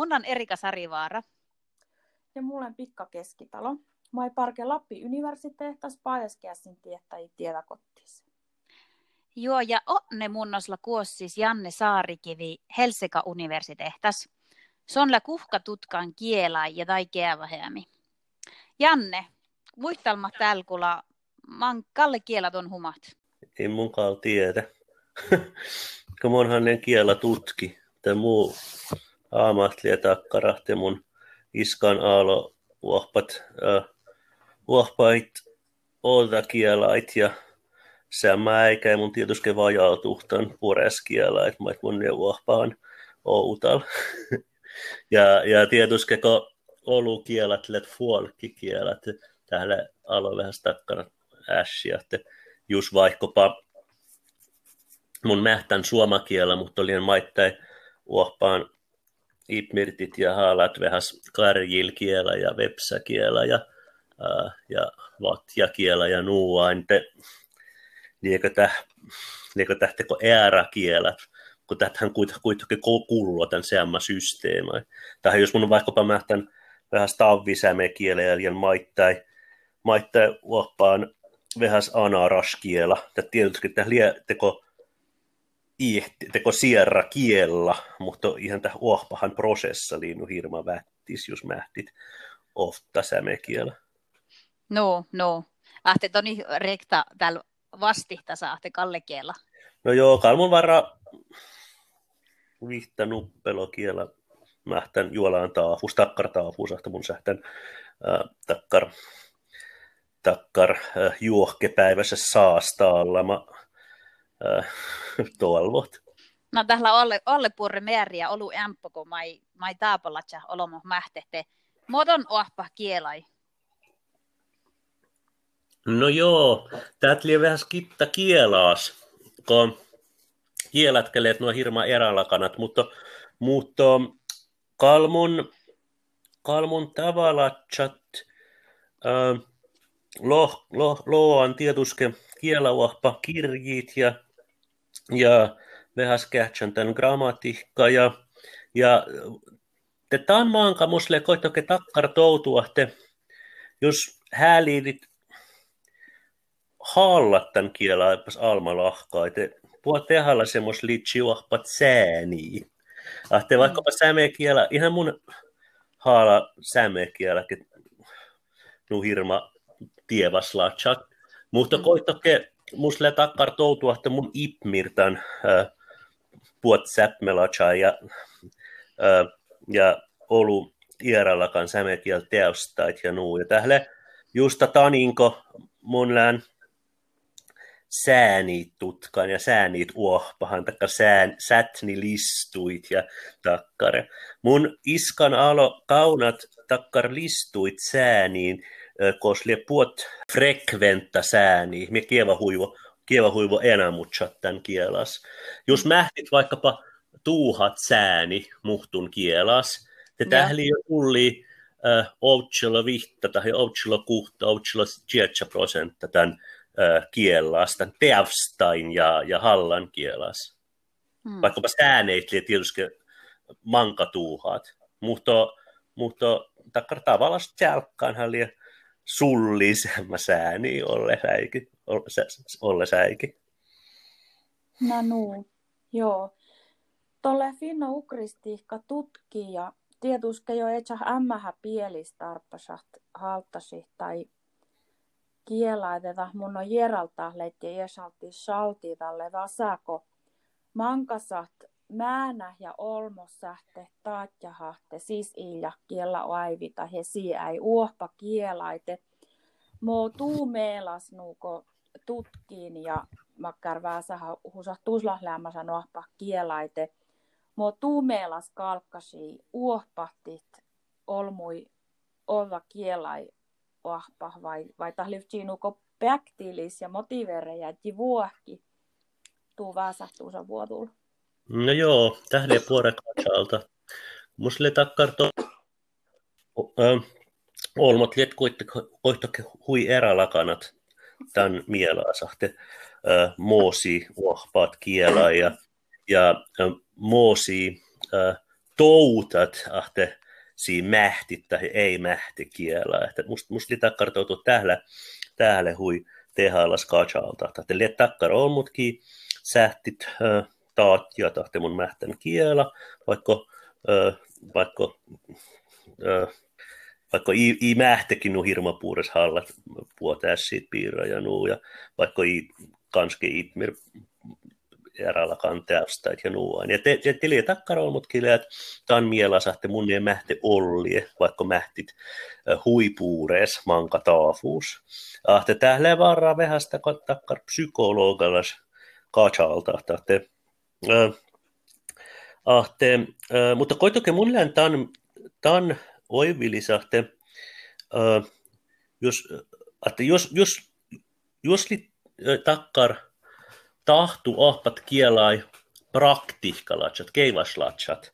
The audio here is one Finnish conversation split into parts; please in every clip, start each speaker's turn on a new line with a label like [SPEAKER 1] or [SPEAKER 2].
[SPEAKER 1] Mun on Erika Sarivaara.
[SPEAKER 2] Ja mulla on Pikka Keskitalo. Mä oon Parke Lappi universiteettas Paajaskässin tiettäji tietäkottis.
[SPEAKER 1] Joo, ja onne munnosla kuossis Janne Saarikivi Helseka universiteettas. Sonla kuhka tutkan kiela ja tai keävähämi. Janne, muistelma tälkula, man kalle kielat on humat.
[SPEAKER 3] Ei munkaan tiedä. Kun monhan ne kiela tutki. Tämä muu aamahtli ja takkarahti mun iskan aalo uohpat, äh, uohpait kielait ja mä eikä mun tietysti vajautuhtan pureskielait, mä mun ne uohpaan outal. ja, ja tietysti kun olu kielat, let kielat, täällä alo vähän takkana ässiä, että just vaikkapa mun mähtän suomakielä, mutta olin maittain uohpaan ipmirtit ja haalat vähäs karjilkielä ja vepsäkielä ja, ää, ja vatjakielä ja nuuain. Liekö täh, liekö tähteko ääräkielet, kun tähän kuitenkin kuuluu tämän seamma systeemi. Tähän jos mun vaikkapa mähtän vähän stavvisämekielä ja maittai, maittai uoppaan vähän anaraskielä. Tämä tietysti tämä teko teko sierra kiellä, mutta ihan tämä uohpahan prosessa liinu hirma vättis, jos mähtit ofta sämekielä.
[SPEAKER 1] No, no. Ahte toni rekta täällä vastihta saatte kallekielä.
[SPEAKER 3] No joo, kalmun varra vihta nuppelokielä mähtän juolaan taafus, takkar taafus, että mun sähtän äh, takkar, takkar äh, juohkepäivässä saastaalla. Mä äh, toivot.
[SPEAKER 1] No tällä olle, olle purre määriä olu ämpö, kun mai, mai taapalatsa olomo mähtehte. Modon ohpa kielai.
[SPEAKER 3] No joo, tää tuli vähän skitta kielaas, kun kielätkeleet nuo hirma erälakanat, mutta, mutta kalmun, kalmun tavalla chat, äh, lo, lo, lo on tietysti kielauahpa kirjit ja ja vähäs kähtsän tämän grammatiikka ja, ja te tämän maanka musle koitoke takkar toutua, te jos hääliidit hallat tämän kielä epäs alma lahkaa, te puhut tehalla semmos liitsiuahpat sääniä. Ahte vaikkapa sämekielä, ihan mun haala sämekielä, nu hirma tievaslatsak, mutta mm. Musle takkar toutua, että mun ipmirtan äh, puot säppmelacha ja, äh, ja olu ierallakan sämekiel teostait ja nuu. Ja tähle justa taninko mun lään säänit tutkan ja säänit uohpahan, takka sään, sätni listuit ja takkare. Mun iskan alo kaunat takkar listuit sääniin, koslie puot frekventa sääni, me kieva huivo, kieva huivo enää tämän kielas. Jos mähtit vaikkapa tuuhat sääni muhtun kielas, te tähli jo tulli äh, outsilla vihta tai outsilla kuhta, outsilla tietä prosentta tämän äh, kielas, tämän teavstain ja, ja hallan kielas. Hmm. Vaikkapa sääneit tietysti mankatuuhat, mutta, mutta takkar tavallaan tjälkkaan liian sullisemma sääni olle säikin. Olle säikin.
[SPEAKER 2] No nuu, joo. Tolle Finno Ukristiikka tutki ja tietysti jo etsä ämmähä pielistarppasat halttasi tai kielaiteta mun on jeralta letti esalti salti tälle vasako mankasat määnä ja olmossähte taatjahahte siis ilja kiellä aivita he ei uohpa kielaite. Mo tuu meelas nuuko tutkiin ja makkar vääsä husa tuslaslämmäsä nuohpa kielaite. Mo tuu meelas kalkkasi uohpahtit olmui olla kielai uohpa vai, vai tahlivtsiin nuuko päktilis ja motivereja vuohki tuu vääsä tuusa vuotulla.
[SPEAKER 3] No joo, tähden puore katsalta. Musle takkarto olmot liet koittoke hui erälakanat tämän mielasahte moosi uohpaat kielä ja, ja moosi toutat, ahte siinä mähtit tai ei mähti kielä. Että musta must takkartoutuu täällä, täällä hui tehallas kachalta. Että liet takkar on mutkin sähtit äh, taat ja tahte mun mähtän kielä, vaikka, äh, vaikka äh, vaikka i, i mähtekin nu hirma puures hallat puotässit piirra ja nuu, ja vaikka i kanske itmir eräällä kanteasta ja nuuan. Ja te, te tili takkarol mut kileät, tan mielasahte mun ja mähte ollie, vaikka mähtit huipuurees manka taafuus. Ahte tähle varraa vähästä takkar psykologalas kachalta, äh, ahte, mutta koitoke mun lään tan, tan oivilisahte, äh, jos, että jos, jos, jos li, takkar tahtu ahpat kielai praktihkalatsat, keivaslatsat,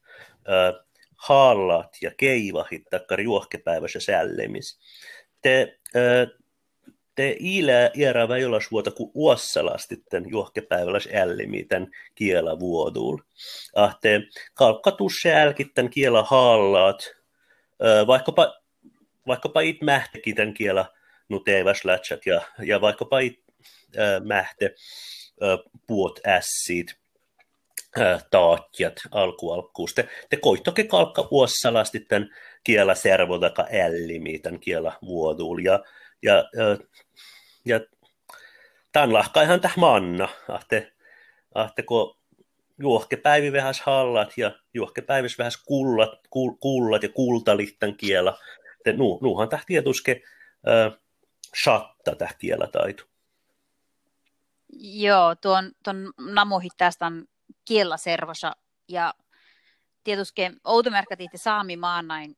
[SPEAKER 3] haallat ja keivahit takkar juohkepäivässä sällemis. Te, te ilä iärä väjolas vuota ku uossalasti tämän juohkepäivällä ällimi tämän kiela vuodul. Ah, te kalkkatusse älkittän kiela haallaat, vaikkapa, vaikkapa it mähtekin tämän kiela nuteivas lätsät ja, ja vaikkapa it äh, mähte äh, puot ässit, äh, taatjat alkualkkuus. Te, te koittoke kalkka uossalasti tämän kiela servodaka ällimi tämän kiela vuodul ja, ja, ja, tämän lahkaihan täh manna, ahte, ahte kun juohkepäivi vähäs hallat ja juohkepäivis vähäs kullat, kul, kullat ja kultalittan kiela. Te, nu, nuuhan täh tietuske äh, shatta täh kiela taitu.
[SPEAKER 1] Joo, tuon, tuon namuhit tästä on kielaservosa ja tietysti outomärkät itse saami maanain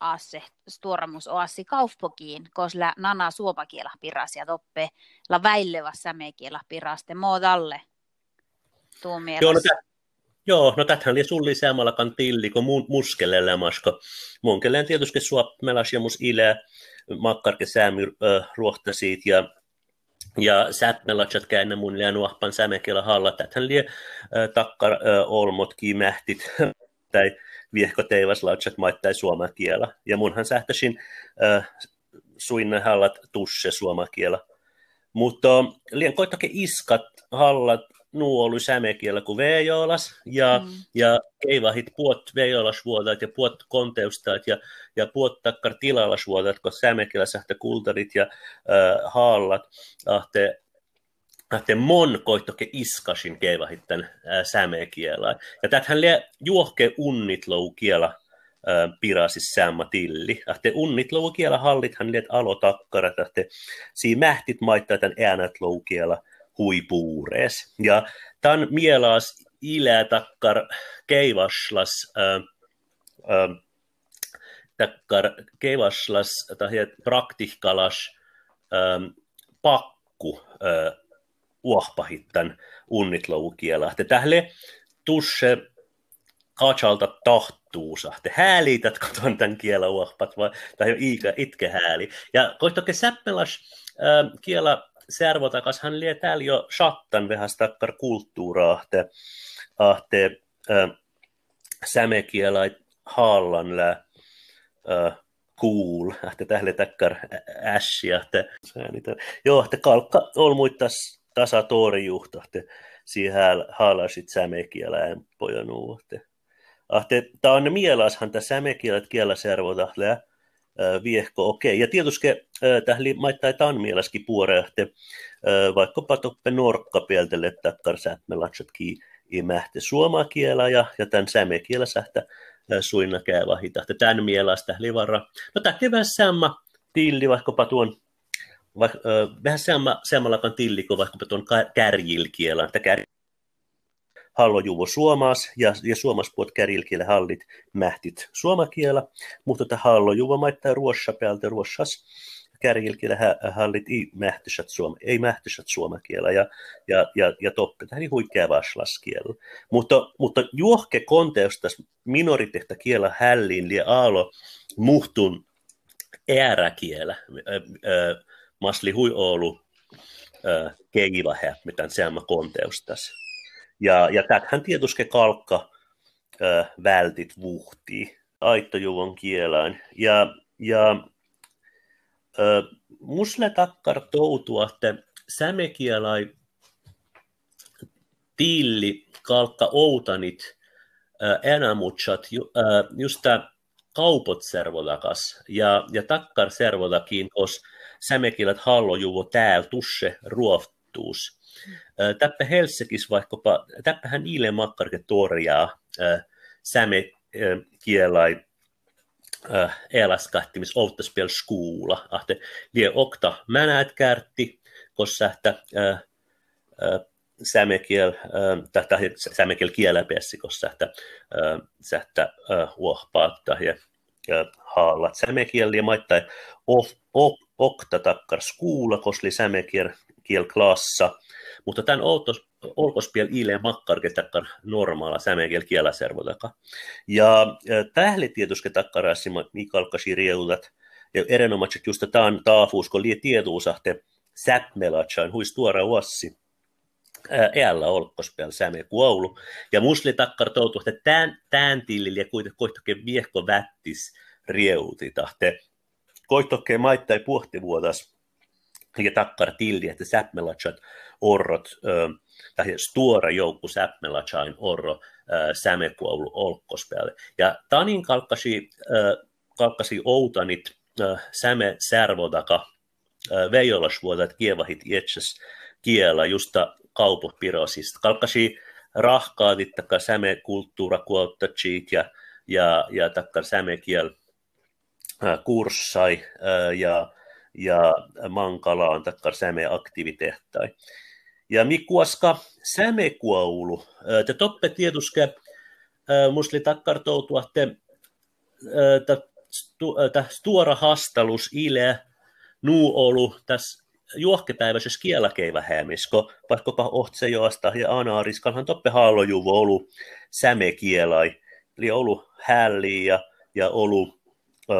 [SPEAKER 1] asse stuoramus oassi kaufpokiin, koska nana suopakiela piras ja toppe la väillevä sämekiela piraste moodalle tuu
[SPEAKER 3] Joo, no, tä, joo, no tätähän oli sulli kan tilli, kun mun muskelelle masko. Mun kellen tietysti sua melas ja mus ile, makkarke säämy äh, ruohtasit ja ja sätmelatsat käännä mun liian nuahpan sämekellä halla. Täthän lie äh, takkar äh, olmotkin mähtit tai viehkoteivaslatsat maittai suomakiela. Ja munhan sähtäisin äh, suinna hallat tusse suomakiela. Mutta liian koittake iskat hallat nuu oli sämekielä kuin veejolas, ja, mm. ja keivahit puot veejolasvuotat ja puot konteustat ja, ja puot takkar tilalasvuotat, kun sämekielä sähtä kultarit ja äh, haallat, ahte, ahte mon koittoke iskasin keivahit tämän äh, sämekielä. Ja täthän lie juohke unnit lou kielä, äh, pirasis säämä tilli. Ahte unnit lou kielä hallithan liet alotakkarat, ahte siinä mähtit maittaa tämän äänät lou kielä, huipuures. Ja tämän mielas ilä takkar keivaslas, äh, äh, takkar keivaslas tai praktikalas äh, pakku äh, uohpahittan unnitloukiela. Tähle tusse kachalta tahtuusa. Te häälität koton tämän kielä uohpat, vai, tai ikä, itke hääli. Ja koittoke säppelas kielä servotakas hän lie täällä jo chattan vähän stakkar kulttuuraa, ahte, ahte äh, sämekielä haallan lä äh, cool, ahte tähle takkar ässi, ahte joo, ahte kalkka olmuittas tasa torjuhta, ahte siihen haalasit sämekielä pojan ahte. Tämä on mielashan tämä sämekielät kielä servota viehko okei. Okay. Ja tietysti tähän maittaa tan mieleskin puorehte, vaikkapa toppe norkka pieltelle takkar sähmälatsatkin imähte suomakielä ja, ja tämän sämekielä sähtä suinna käyvahita. Tämän mielestä livarra. No tämä vähän sama tilli vaikkapa tuon vaikka, vähän sama, samallakaan tilli kuin vaikkapa tuon kärjilkielä. Että kär, hallojuvo suomas ja, ja suomas puot kärilkielä hallit mähtit suomakielä, mutta tämä hallojuvo maittaa ruossa päältä ruossas kärjilkielä hallit ei mähtisät suoma, ei mähtisät suomakielä ja, ja, ja, ja toppe tähän huikea vaslaskielä. Mutta, mutta juohke konteustas minoritehtä kielä hällin ja aalo muhtun ääräkielä, hui Oulu, keivahe, mitä se konteustas. Ja, ja tämähän tietysti kalkka äh, vältit vuhtii aittojuvon kielaan. Ja, ja äh, musle takkar toutua, että sämekielai tiilli kalkka outanit äh, enamutsat ju, äh, just kaupot servodakas ja, ja takkar servodakin, kos sämekilät hallojuvo täällä tusse ruoftuus. Täppä Helsikis vaikkapa, täppähän Ile Makkarke torjaa säme kielai eläskahtimis outtaspel skuula. Ahte lie okta mänät kärtti, kossa että sämekiel, tai sämekiel kieläpessi, kossa että sähtä uohpaattaa ja haallat ja maittai okta takkar skuula, kosli sämekiel kiel klassa, mutta tämän olkospiel ile makkarke takkar normaala sämekiel kielaservotaka. Ja tähli tietysti takkarassi mikalkasi rieutat, ja erinomaisesti just tämän taafuus, kun lie tietuusahte säpmelatsain huis tuora uossi, äällä olkkospel säme kuoulu. Ja musli takkar toutu, että tämän, tämän tillille kuitenkin koittoke viehko vättis rieuti tahte. Koittoke maittai puhtivuotas ja takkar tilli, että säpmelatsat orrot, tai stuora joukku säpmelatsain orro sämekuoulu olkkospel. Ja tanin kalkkasi, kalkkasi outanit säme särvodaka veijolasvuotat kievahit ietsäs kiela justa kaupopirosista. Kalkkasi rahkaadit takka säme kulttuura kuottatsiit ja, ja, ja takka sämekiel kurssai ja, ja mankalaan takka säme aktiviteettai. Ja mikuaska sämekuoulu, te toppe tietysti musli takkartoutua, että tuora hastalus ile nuu tässä juohkepäiväisessä kielakeivähäämisko, vaikkapa ohtsejoasta ja anaariskalhan toppe haalojuvo olu sämekielai, eli olu hälli ja, ja olu, ö,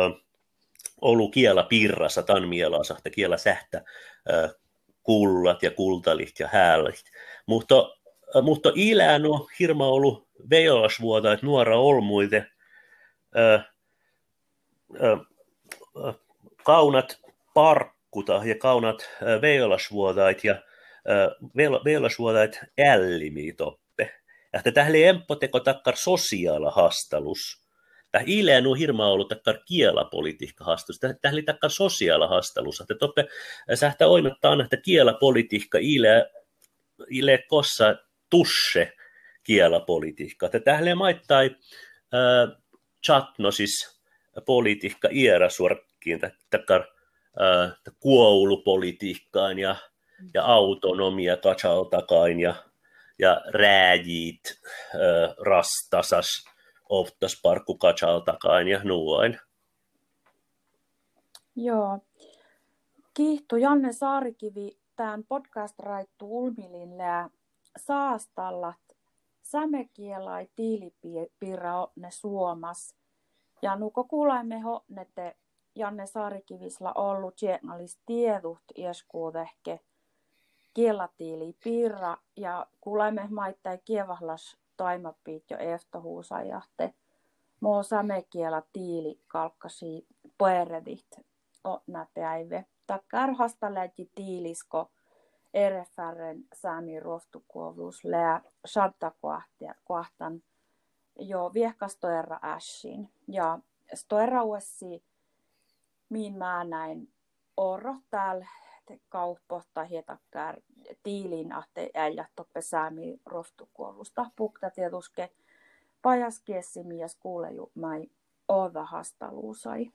[SPEAKER 3] olu kiela pirrassa, tan mielasahta kiela sähtä, ö, kullat ja kultalit ja hällit. Mutta, mutta ilään on hirma ollut vejoasvuota, että nuora olmuite, ö, ö, kaunat park kuta ja kaunat veilasvuodait ja veilasvuodait ällimi toppe. Ja tähän emppo teko takkar sosiaala hastalus. Tämä ileen on hirma ollut takkar kielapolitiikka hastalus. Tähän oli takkar sosiaala hastalus. Että toppe sähtä oimettaan, että kielapolitiikka ile, ile kossa tusse kielapolitiikka. Että tähän maittai äh, chatnosis politiikka iera suorakkiin takkar kuoulupolitiikkaan ja, ja autonomia katsaltakain ja, ja rääjit äh, rastasas oftas parkku katsaltakain ja nuoin.
[SPEAKER 2] Joo. Kiihtu Janne Saarikivi tämän podcast raittu Ulmilille ja saastallat sämekielai tiilipiirra ne suomas. Ja nuko kuulaimme ho nete Janne Saarikivisla ollut journalist tiedut ieskuudehke kielatiili piirra ja kuulemme maittai kievahlas taimapiit jo eftohuusajahte. Moo samekiela tiili kalkkasi poeredit o näteäive. Takkar hastaläti tiilisko erefärren saami ruoftukuovuus lää kohtan jo viehkastoerra ässin. Ja stoerra uessi min mä näin orro täällä kauppohta hietakään tiilin ahte äijä toppe säämi rohtukuolusta pukta tietuske pajas kiessi kuule ju mai ova hastaluusai.